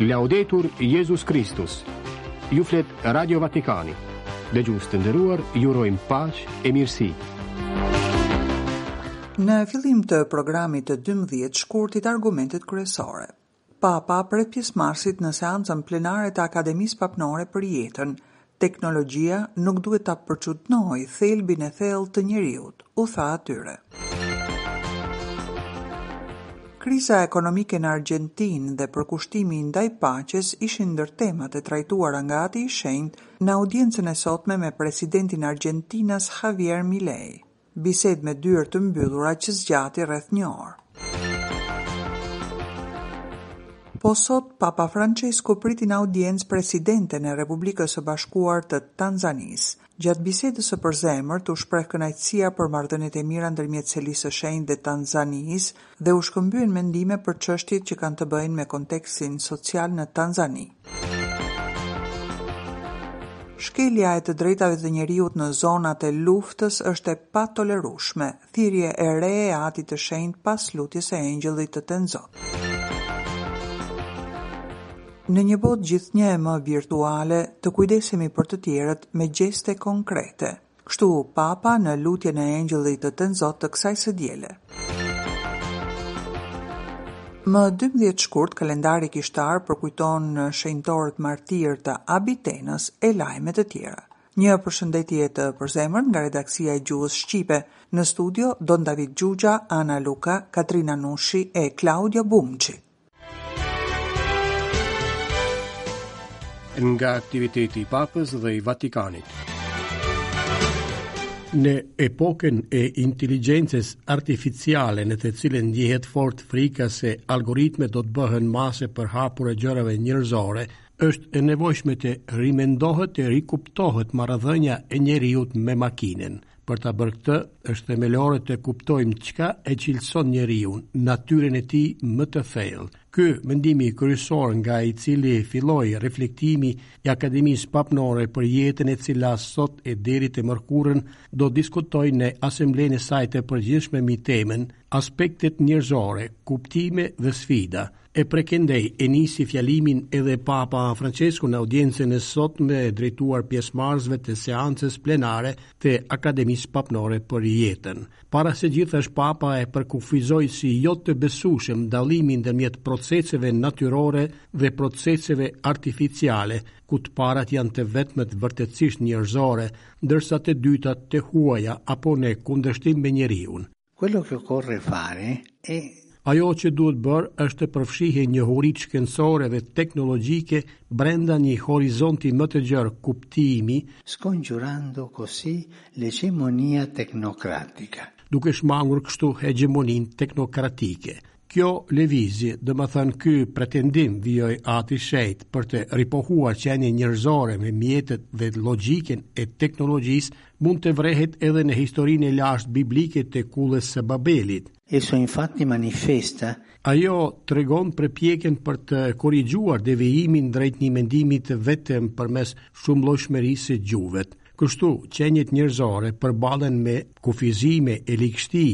Laudetur Jezus Kristus Ju flet Radio Vatikani Dëgjues të nderuar, ju urojmë paqe e mirësi Në fillim të programit të 12 shkurtit argumentet kryesore Papa pret pjesëmarrësit në seancën plenare të Akademisë Papnore për Jetën, Teknologjia nuk duhet ta përçudnojë thelbin e thellë të njeriut, u tha atyre. Kriza ekonomike në Argjentinë dhe përkushtimi ndaj paqes ishin ndër temat e trajtuara nga Ati i Shenjtë në audiencën e sotme me presidentin argjentinas Javier Milei. Bisedë me dyer të mbyllura që zgjati rreth një orë. Po sot, Papa Françesku priti në audiencë presidenten e Republikës së Bashkuar të Tanzanisë. Gjatë bisedës së përzemërt, u shpreh kënaqësia për marrëdhëniet e mira ndërmjet Selisë së Shenjtë dhe Tanzanisë, dhe u shkëmbyen mendime për çështjet që kanë të bëjnë me kontekstin social në Tanzani. Shkelja e të drejtave të njeriut në zonat e luftës është e patolerueshme, thirrje e re e Atit të Shenjtë pas lutjes së engjëllit të Tenzot. Në një botë gjithnjë e më virtuale, të kujdesemi për të tjerët me gjeste konkrete. Kështu Papa në lutjen e Engjëllit të Tenzot të kësaj së diele. Më 12 shkurt kalendari kishtar përkujton shenjtorët martirë të Abitenës e lajme të tjera. Një përshëndetje të përzemërt nga redaksia e Gjuhës Shqipe. Në studio Don David Xhuxha, Ana Luka, Katrina Nushi e Klaudia Bumçi. nga aktiviteti i Papës dhe i Vatikanit. Në epokën e inteligjencës artificiale në të cilën ndjehet fort frika se algoritmet do të bëhen masa e përhapur e gjërave njerëzore, është e nevojshme të rimendohet e rikuptohet marrëdhënia e njeriut me makinën. Për ta bërë këtë, është themelore të kuptojmë çka e cilëson njeriun, natyrën e tij më të thellë. Ky mendimi kryesor nga i cili filloi reflektimi i Akademisë Papnore për jetën e cila sot e deri të mërkurën do diskutojë në asamblenë e saj të përgjithshme mbi temën aspektet njerëzore, kuptime dhe sfida. E prej këndej e nisi fjalimin edhe Papa Françesku në audiencën e sotme e drejtuar pjesëmarrësve të seancës plenare të Akademisë Papnore për Jetën. Para së gjithash, Papa e përkufizoi si jo të besueshëm dallimin ndërmjet proceseve natyrore dhe proceseve artificiale, ku të parat janë të vetmet vërtetësisht njerëzore, ndërsa të dytat të huaja apo në kundërshtim me njeriun. Quello che occorre fare è Ajo që duhet bërë është të përfshihen njohuritë shkencore dhe teknologjike brenda një horizonti më të gjerë kuptimi, scongiurando così l'egemonia tecnocratica. duke shmangur kështu hegjemoninë teknokratike. Kjo lëvizje, domethënë ky pretendim vijoi Ati i Shenjtë për të ripohuar qenien njerëzore me mjetet dhe logjikën e teknologjisë, mund të vërehet edhe në historinë e lashtë biblike të Kullës së Babelit. Esso infatti manifesta Ajo tregon përpjekjen për të korrigjuar devijimin drejt një mendimi të vetëm përmes shumëllojshmërisë së gjuhëve. Kështu, qeniet njerëzore përballen me kufizime e ligështi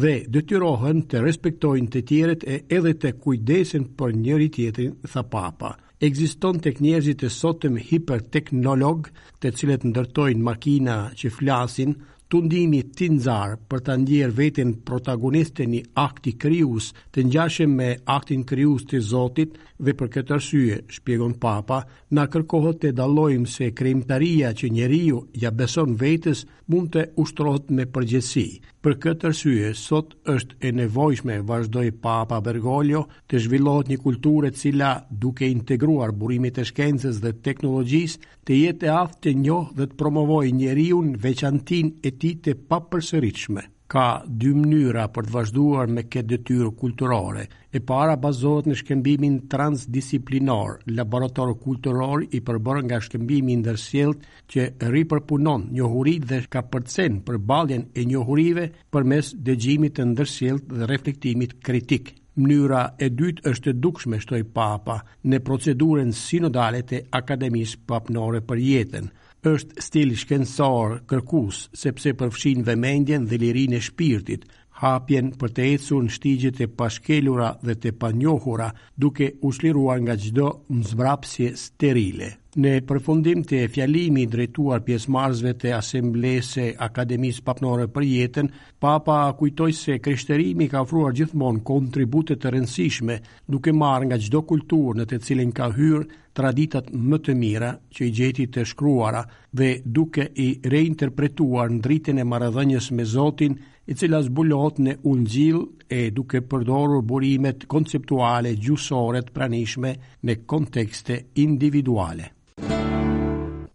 dhe detyrohen të respektojnë të tjerët e edhe të kujdesen për njëri tjetrin, tha Papa. Ekziston tek njerëzit e sotëm hiperteknolog, të cilët ndërtojnë makina që flasin, tundimi tinzar për ta ndjerë veten protagonistë të një akti krijues, të ngjashëm me aktin krijues të Zotit dhe për këtë arsye, shpjegon Papa, Na kërkohet të dallojmë se si krijimtaria që njeriu ia beson vetes mund të ushtrohet me përgjegjësi. Për këtë arsye, sot është e nevojshme, vazhdoi Papa Bergoglio, të zhvillohet një kulturë e cila, duke integruar burimet e shkencës dhe teknologjisë, të jetë e aftë të njohë dhe të promovojë njeriun, veçantinë e tij të papërsëritshme. Ka dy mënyra për të vazhduar me këtë detyrë kulturore. E para bazohet në shkëmbimin transdisiplinar, laborator kulturor i përbërë nga shkëmbimi i ndërsjelltë që ripërpunon njohuritë dhe kapërcen përballjen e njohurive përmes dëgjimit të ndërsjelltë dhe reflektimit kritik. Mënyra e dytë është e dukshme, shtoi Papa, në procedurën sinodale të Akademisë Papnore për Jetën, Është stil shkencor kërkues, sepse përfshin vëmendjen dhe lirinë e shpirtit, hapjen për të ecur në shtigje të pashkelura dhe të panjohura, duke u çliruar nga çdo zmbrapsje sterile. Në përfundim të fjalimit drejtuar pjesëmarrësve të Asamblesë së Akademisë Papnore për Jetën, Papa kujtoi se krishterimi ka ofruar gjithmonë kontribute të rëndësishme, duke marrë nga çdo kulturë në të cilën ka hyrë traditat më të mira që i gjeti të shkruara dhe duke i reinterpretuar në dritën e marrëdhënies me Zotin, e cila zbulohet në Ungjill e duke përdorur burimet konceptuale gjuhësore të pranishme në kontekste individuale.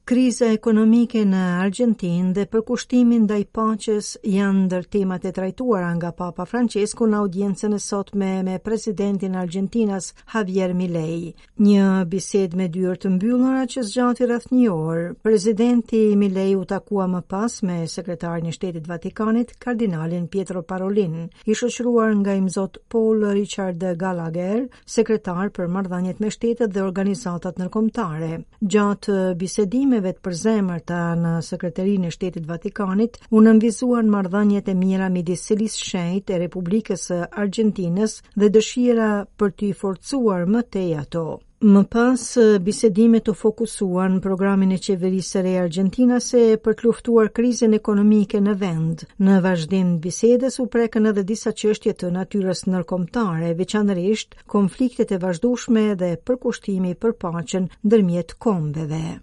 Kriza ekonomike në Argjentinë dhe përkushtimi ndaj paqes janë ndër temat e trajtuara nga Papa Françesku në audiencën e sotme me presidentin argjentinas Javier Milei. Një bisedë me dyer të mbyllura që zgjati rreth një orë. Presidenti Milei u takua më pas me sekretarin e Shtetit Vatikanit, kardinalin Pietro Parolin, i shoqëruar nga imzot Paul Richard Gallagher, sekretar për marrëdhëniet me shtetet dhe organizatat ndërkombëtare. Gjatë bisedimeve të përzemërta në Sekretarinë e Shtetit Vatikanit, u nënvizuan marrëdhëniet e mira midis Selisë Shenjtë e Republikës së Argjentinës dhe dëshira për t'i forcuar më tej ato. Më pas, bisedimet u fokusuan në programin e qeverisë së re argjentinase për të luftuar krizën ekonomike në vend. Në vazhdim të bisedës u prekën edhe disa çështje të natyrës ndërkombëtare, veçanërisht konfliktet e vazhdueshme dhe përkushtimi për paqen ndërmjet kombeve.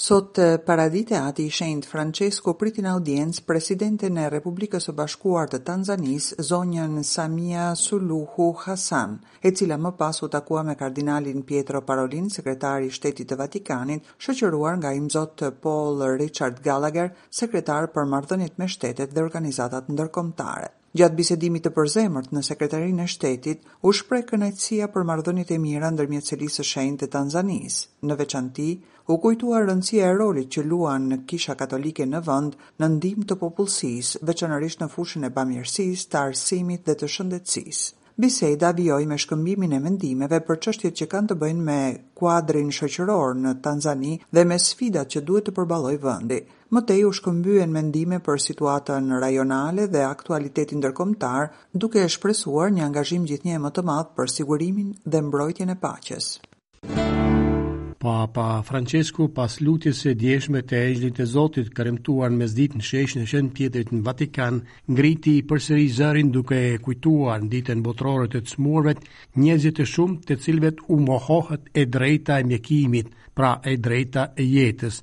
Sot paradite ati i shenjtë Françesku priti në audiencë presidenten e Republikës së Bashkuar të Tanzanisë, zonjën Samia Suluhu Hassan, e cila më pas u takua me kardinalin Pietro Parolin, sekretar i Shtetit të Vatikanit, shoqëruar nga imzot Paul Richard Gallagher, sekretar për marrëdhëniet me shtetet dhe organizatat ndërkombëtare. Gjatë bisedimit të përzemërt në Sekretarinë e Shtetit, u shpreh kënaqësia për marrëdhëniet e mira ndërmjet Selisë së Shenjtë dhe Tanzanisë. Në veçanti, u kujtua rëndësia e rolit që luan Kisha Katolike në vend në ndihmë të popullsisë, veçanërisht në fushën e bamirësisë, të arsimit dhe të shëndetësisë. Biseda vijoi me shkëmbimin e mendimeve për çështjet që kanë të bëjnë me kuadrin shoqëror në Tanzani dhe me sfidat që duhet të përballojë vendi. Më tej u shkëmbyen mendime për situatën rajonale dhe aktualitetin ndërkombëtar, duke shpresuar një angazhim gjithnjë e më të madh për sigurimin dhe mbrojtjen e paqes. Papa Françesku pas lutjes së djeshme të Engjëllit të Zotit, kremtuar në mesditë në sheshin e Shën Pjetrit në Vatikan, ngriti përsëri zërin duke kujtuar në ditën botërore të të sëmurëve njerëzit të shumtë të cilëvet u mohohet e drejta e mjekimit, pra e drejta e jetës,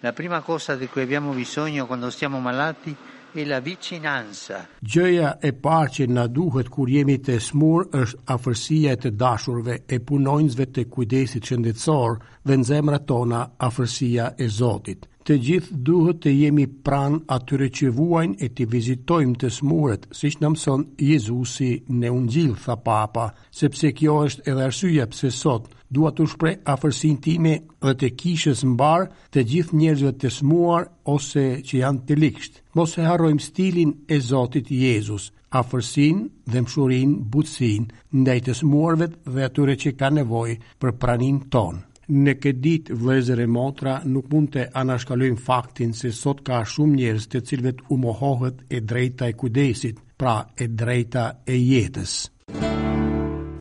La prima cosa di cui abbiamo bisogno quando stiamo malati è la vicinanza. Gjëja e parë që na duhet kur jemi të smurë është afërsia e të dashurve, e punonjësve të kujdesit shëndetësor dhe n'zemrat tona afërsia e Zotit. Të gjithë duhet të jemi pranë atyre që vuajnë e t'i vizitojmë të smurët, siç na mëson Jezusi në Ungjill, tha Papa, sepse kjo është edhe arsyeja pse sot Dua t'u shpreh afërsinë time dhe të kishës mbarë të gjithë njerëzve të smuar ose që janë të liksht. Mos e harrojmë stilin e Zotit Jezus, afërsinë, dhemshurinë, butësinë ndaj të smuarve dhe atyre që kanë nevojë për praninë tonë. Në këtë ditë, vëllezër e motra, nuk mund të anashkalojmë faktin se sot ka shumë njerëz të cilëvet u mohohet e drejta e kujdesit, pra e drejta e jetës.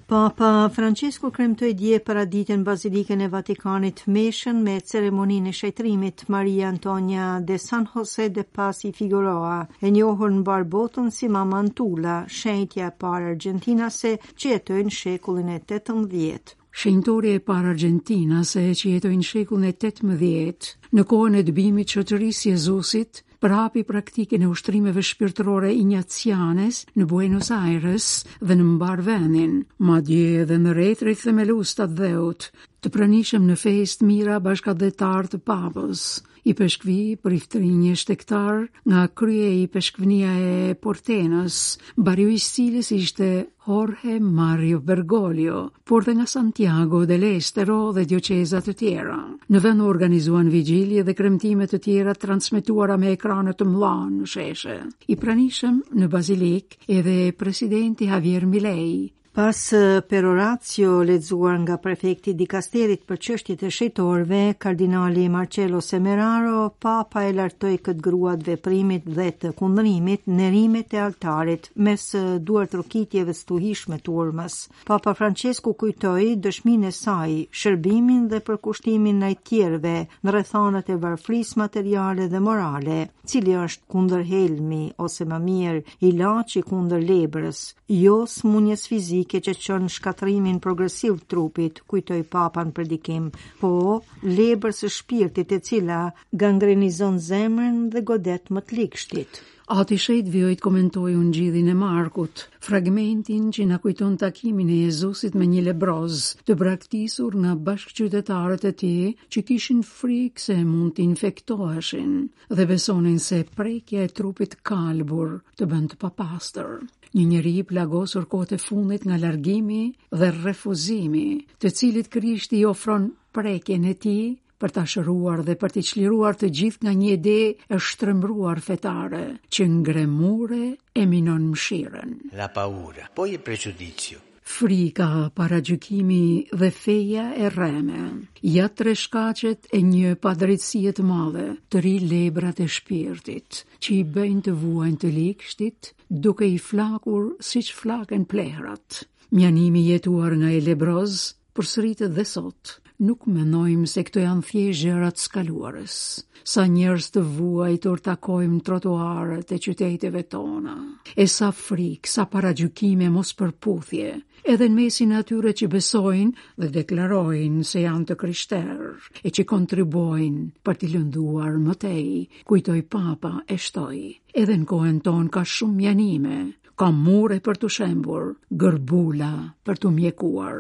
Papa Françesku kremtoi dje paradite në Bazilikën e Vatikanit Meshën me ceremoninë e shenjtërimit Maria Antonia de San Jose de Paz y Figueroa, e njohur në mbarë botën si Mama Antula, shenjtja e parë argjentinase që jetoi në shekullin e tetëmbëdhjetë. Shenjtorja e parë argjentinase që jetoi në shekullin e tetëmbëdhjetë, në kohën e dëbimit të Shoqërisë së Jezusit, përhapi praktikën e ushtrimeve shpirtërore injaciane në Buenos Aires dhe në mbarë vendin, madje edhe në etërit themelues të atdheut, të pranishëm në festë mijëra bashkatdhetarë të Papës. Ipeshkvij, priftërinj e shtegtarë nga kryeipeshkvnia e Portenës, bariu i së cilës ishte Jorge Mario Bergoglio, por dhe nga Santiago del Estero dhe dioqeza të tjera. Në vend u organizuan vigjilje dhe kremtime të tjera të transmetuara me ekrane të mëdha në sheshe. I pranishëm në Bazilikë edhe presidenti Javier Milei, Pas peroratio-s lexuar nga prefekti i dikasterit për çështjet e shenjtorëve, kardinali Marcello Semeraro, papa e lartoi këtë grua të veprimit dhe të kundrimit në nderimet e altarit, mes duartrokitjeve të stuhishme të turmës. Papa Francesku kujtoi dëshminë e saj, shërbimin dhe përkushtimin ndaj të tjerëve në rrethanat e varfërisë materiale dhe morale. Cili është kundërhelmi ose më mirë ilaçi kundër lebrës, jo sëmundjes fizike që çon në shkatërrimin progresiv të trupit, kujtoi Papa në predikim, po lebrës së shpirtit e cila gangrenizon zemrën dhe godet më të ligshtit. Ati i Shenjtë vijoi të komentojë Ungjillin e Markut. fragmentin që na kujton takimin e Jezusit me një lebroz, të braktisur nga bashkëqytetarët e tij që kishin frikë se mund të infektoheshin dhe besonin se prekja e trupit të kalbur të bën të papastër. Një njeri i plagosur kohët e fundit nga largimi dhe refuzimi, të cilit Krishti i ofron prekjen e tij për ta shëruar dhe për t'i çliruar të gjithë nga një ide e shtrembëruar fetare që ngre mure e minon mëshirën. La paura, poi il pregiudizio. Frika, paragjykimi dhe feja e rreme. Ja tre shkaqet e një padrejtësie të madhe, tri lebrat e shpirtit, që i bëjnë të vuajnë të ligshtit, duke i flakur siç flaken plehrat. Mënjanimi i jetuar nga ai lebroz përsëritet dhe sot. Nuk mendojmë se këto janë thjesht gjëra të së kaluarës. Sa njerëz të vuajtur takojmë në trotuaret e qyteteve tona. E sa frikë, sa paragjykime mospërputhje, edhe në mesin e atyre që besojnë dhe deklarojnë se janë të krishterë e që kontribuojnë për t'i lënduar më tej, kujtoi Papa e shtoi. Edhe në kohën tonë ka shumë mënjanime, ka mure për t'u shembur, gërbula për t'u mjekuar.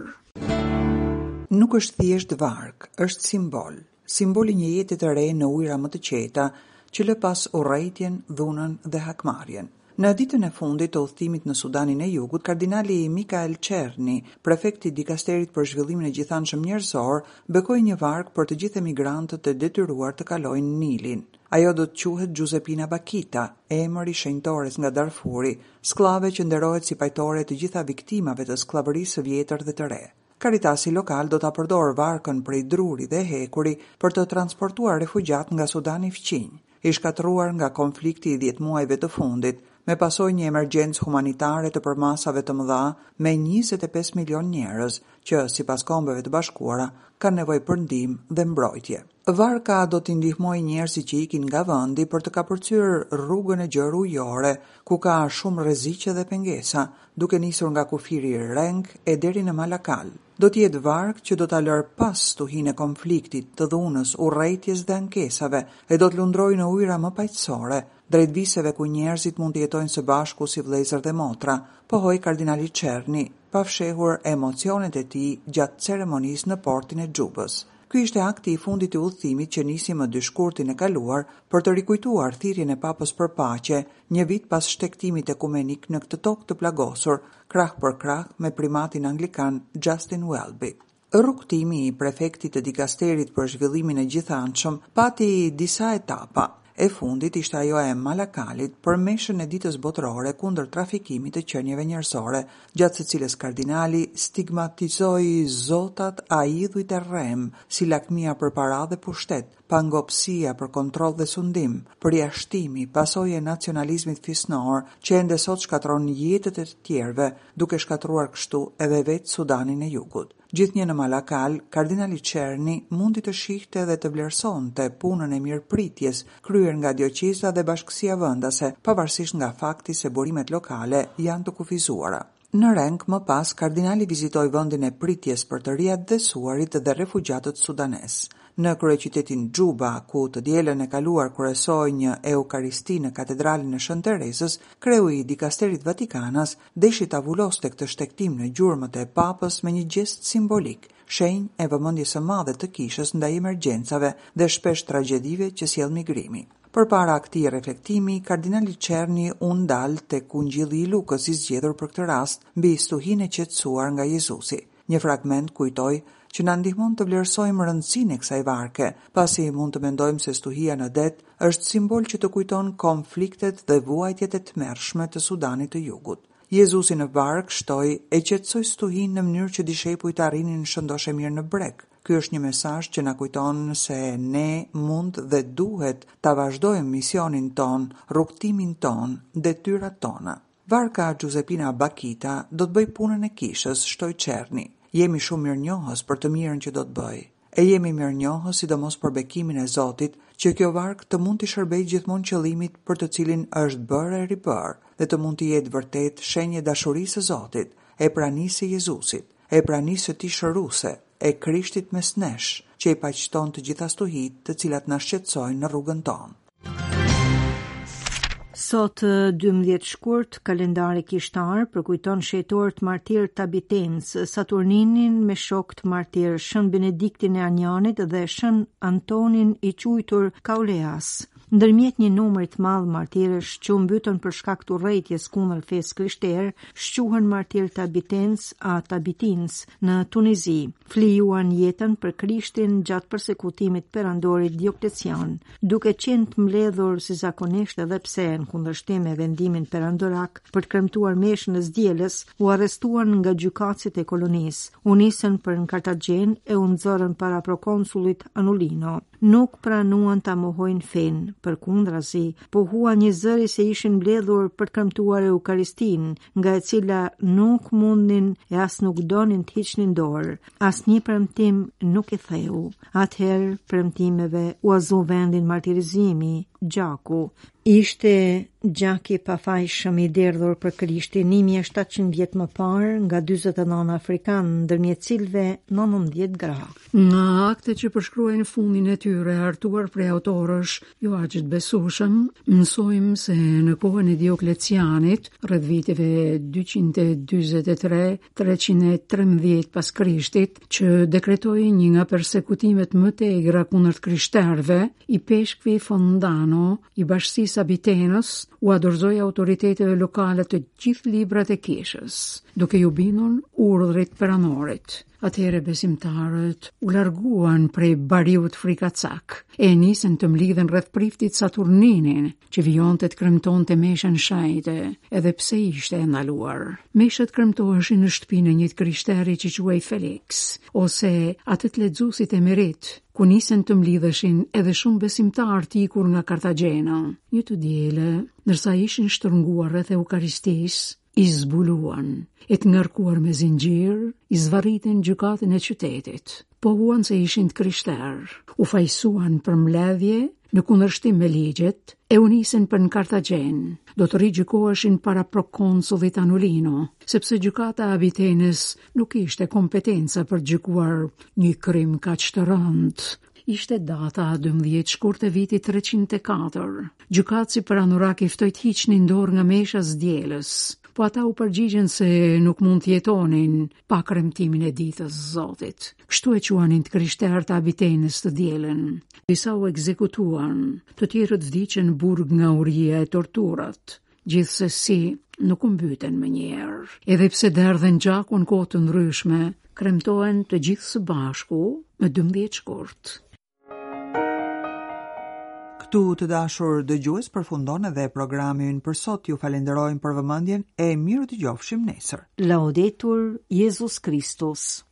Nuk është thjesht varkë, është simbol, simbol i një jete të re në ujëra më të qeta, që lë pas urrejtjen, dhunën dhe hakmarrjen. Në ditën e fundit të udhëtimit në Sudanin e Jugut, kardinali Mikael Çerni, prefekt i dikasterit për zhvillimin e gjithanshëm njerëzor, bekoi një varkë për të gjithë emigrantët e detyruar të kalojnë Nilin. Ajo do të quhet Xhuzepina Bakita, emri i shenjtores nga Darfuri, skllave që nderohet si pajtore e të gjitha viktimave të skllavërisë së vjetër dhe të re. Karitasi lokal do ta përdorë varkën prej druri dhe hekuri për të transportuar refugjatët nga Sudani fqinj, i shkatërruar nga konflikti i dhjetë muajve të fundit, me pasojë një emergjencë humanitare të përmasave të mëdha me njëzet e pesë milionë njerëz që, sipas Kombeve të Bashkuara, kanë nevojë për ndihmë dhe mbrojtje. Varka do t'i ndihmojë njerëzit që ikin nga vendi për të kapërcyer rrugën e gjerë ujore, ku ka shumë rreziqe dhe pengesa, duke nisur nga kufiri Renk e deri në Malakal. Do të jetë varkë që do ta lërë pas stuhinë e konfliktit, të dhunës, urrejtjes dhe ankesave e do të lundrojë në ujëra më paqësore, drejt viseve ku njerëzit mund të jetojnë së bashku si vëllezër dhe motra, pohoi kardinali Czerny, pa fshehur emocionet e tij gjatë ceremonisë në portin e Xhubës. Ky ishte akti i fundit i udhëtimit që nisi më dy shkurtin e kaluar për të rikujtuar thirrjen e Papës për paqe, një vit pas shtegtimit ekumenik në këtë tokë të plagosur, krah për krah me primatin anglikan Justin Welby. Rrugëtimi i prefektit të dikasterit për zhvillimin e gjithanshëm pati disa etapa. E fundit ishte ajo e Malakalit për Meshën e Ditës Botërore kundër Trafikimit të Qenieve Njerëzore, gjatë së cilës kardinali stigmatizoi zotat a idhujt e rremë si lakmia për para dhe pushtet, pangopësia për kontroll dhe sundim, përjashtimi, pasojë e nacionalizmit fisnor që ende sot shkatërron jetët e të tjerëve, duke shkatërruar kështu edhe vetë Sudanin e Jugut. Gjithnjë në Malakal, kardinali Çerni mundi të shihte dhe të vlerësonte punën e mirëpritjes kryer nga dioqeza dhe bashkësia vendase, pavarësisht nga fakti se burimet lokale janë të kufizuara. Në Renk, më pas, kardinali vizitoi vendin e pritjes për të riatdhesuarit dhe refugjatët sudanezë. Në kryeqytetin Xhuba, ku të dielën e kaluar kryesoi një eukaristi në katedralen e Shën Terezës, kreu i dikasterit vatikanas, deshi ta vuloste këtë shtegtim në gjurmët e Papës me një gjest simbolik, shenjë e vëmendjes së madhe të Kishës ndaj emergjencave dhe shpesh tragjedive që sjell migrimi. Përpara këtij reflektimi, kardinali Czerny u ndal tek Ungjilli i Lukës i zgjedhur për këtë rast, mbi stuhinë e qetësuar nga Jezusi. Një fragment, kujtoj, që na ndihmon të vlerësojmë rëndësinë e kësaj varke, pasi mund të mendojmë se stuhia në det është simbol që të kujton konfliktet dhe vuajtjet e tmerrshme të Sudanit të Jugut. Jezusi në varkë, shtoi, e qetësoi stuhinë në mënyrë që dishepujt të arrinin shëndoshë e mirë në breg. Ky është një mesazh që na kujton se ne mund dhe duhet ta vazhdojmë misionin tonë, rrugëtimin tonë, detyrat tona. Varka Xhuzepina Bakita do të bëjë punën e kishës, shtoi Çerni. Jemi shumë mirënjohës për të mirën që do të bëjë. E jemi mirënjohës sidomos për bekimin e Zotit që kjo varkë të mund t'i shërbejë gjithmonë qëllimit për të cilin është bërë e ribërë dhe të mund të jetë vërtetë shenjë e dashurisë së Zotit, e pranisë së Jezusit, e pranisë së Tij shëruese, e Krishtit mes nesh, që i paqëton të gjitha stuhitë të cilat na shqetësojnë në rrugën tonë. Sot 12 shkurt, kalendari kishtar përkujton shejtorët martirë t'Abitenës, Saturninin me shokët martirë, Shën Benediktin e Anianit dhe Shën Antonin i quajtur Kauleas. Ndërmjet një numri të madh martirësh që u mbytën për shkak të urrejtjes kundër fesë së krishterë, shquhen martirët e Abitenës a t'Abitinës në Tunizi. Flijuan jetën për Krishtin gjatë persekutimit të perandorit Dioklecian. duke qenë të mbledhur si zakonisht edhe pse në kundërshtim me vendimin perandorak për të kremtuar meshën e së dielës, u arrestuan nga gjykatësit e kolonisë, u nisën për në Kartagjen e u nxorën para prokonsullit Anulino. Nuk pranuan ta mohojnë fenë, përkundrazi, pohuan një zëri se ishin mbledhur për të kremtuar Eukaristinë, nga e cila nuk mundnin e as nuk donin të hiqnin dorë, asnjë premtim nuk i theu. Atëherë premtimeve ua zu vendin martirizimi, gjaku. Ishte gjaki pa fajshëm i derdhur për Krishtin 1700 vjet më parë nga 49 afrikanë, ndërmjet të cilëve 19 gra. Nga aktet që përshkruajnë fundin e tyre hartuar prej autorësh jo aq të besueshëm, mësojmë se në kohën e Dioklecianit, rreth viteve 243-313 pas Krishtit, që dekretoi një nga persekutimet më të egra kundër të krishterëve, ipeshkvi Fondano i bashkësisë së Abitenës ua dorëzoi autoriteteve lokale të gjithë librat e kishës, duke iu bindur urdhrit të perandorit. Atëherë besimtarët u larguan prej bariut frikacak e nisën të mblidhen rreth priftit Saturninin, që vijonte të kremtonte meshën shejte, edhe pse ishte e ndaluar. Meshët kremtoheshin në shtëpinë e një të krishteri që quhej Felix, ose atë të lexuesit Emerit, ku nisën të mblidheshin edhe shumë besimtarë të ikur nga Kartagjena. Një të diele, ndërsa ishin shtrënguar rreth Eukaristisë, i zbuluan, e të ngarkuar me zinxhirë, i zvarritën në gjykatën e qytetit. Pohuan se ishin të krishterë, u fajësuan për mbledhje në kundërshtim me ligjet, e u nisën për në Kartagjen. Do të rigjykoheshin para prokonsullit Anulino, sepse gjykata e Abitenës nuk kishte kompetenca për të gjykuar një krim kaq të rëndë. Ishte data dymbëdhjetë shkurt e vitit treqind e katër. Gjykatësi Pranurak i ftoi të hiqnin dorë nga mesha e së dielës, po ata u përgjigjën se nuk mund të jetonin pa kremtimin e ditës së Zotit. Kështu e quanin të krishterët e Abitenës të dielën. Disa u ekzekutuan, të tjerët vdiqën në burg nga uria e torturat. Gjithsesi, nuk u mbyten menjëherë. Edhe pse derdhën gjakun në kohë të ndryshme, kremtohen të gjithë së bashku më 12 shkurt. Këtu të dashur dëgjues përfundon edhe programi ynë për sot. Ju falënderojmë për vëmendjen e mirudëgjofshim nesër. Laudetur Jezus Kristus.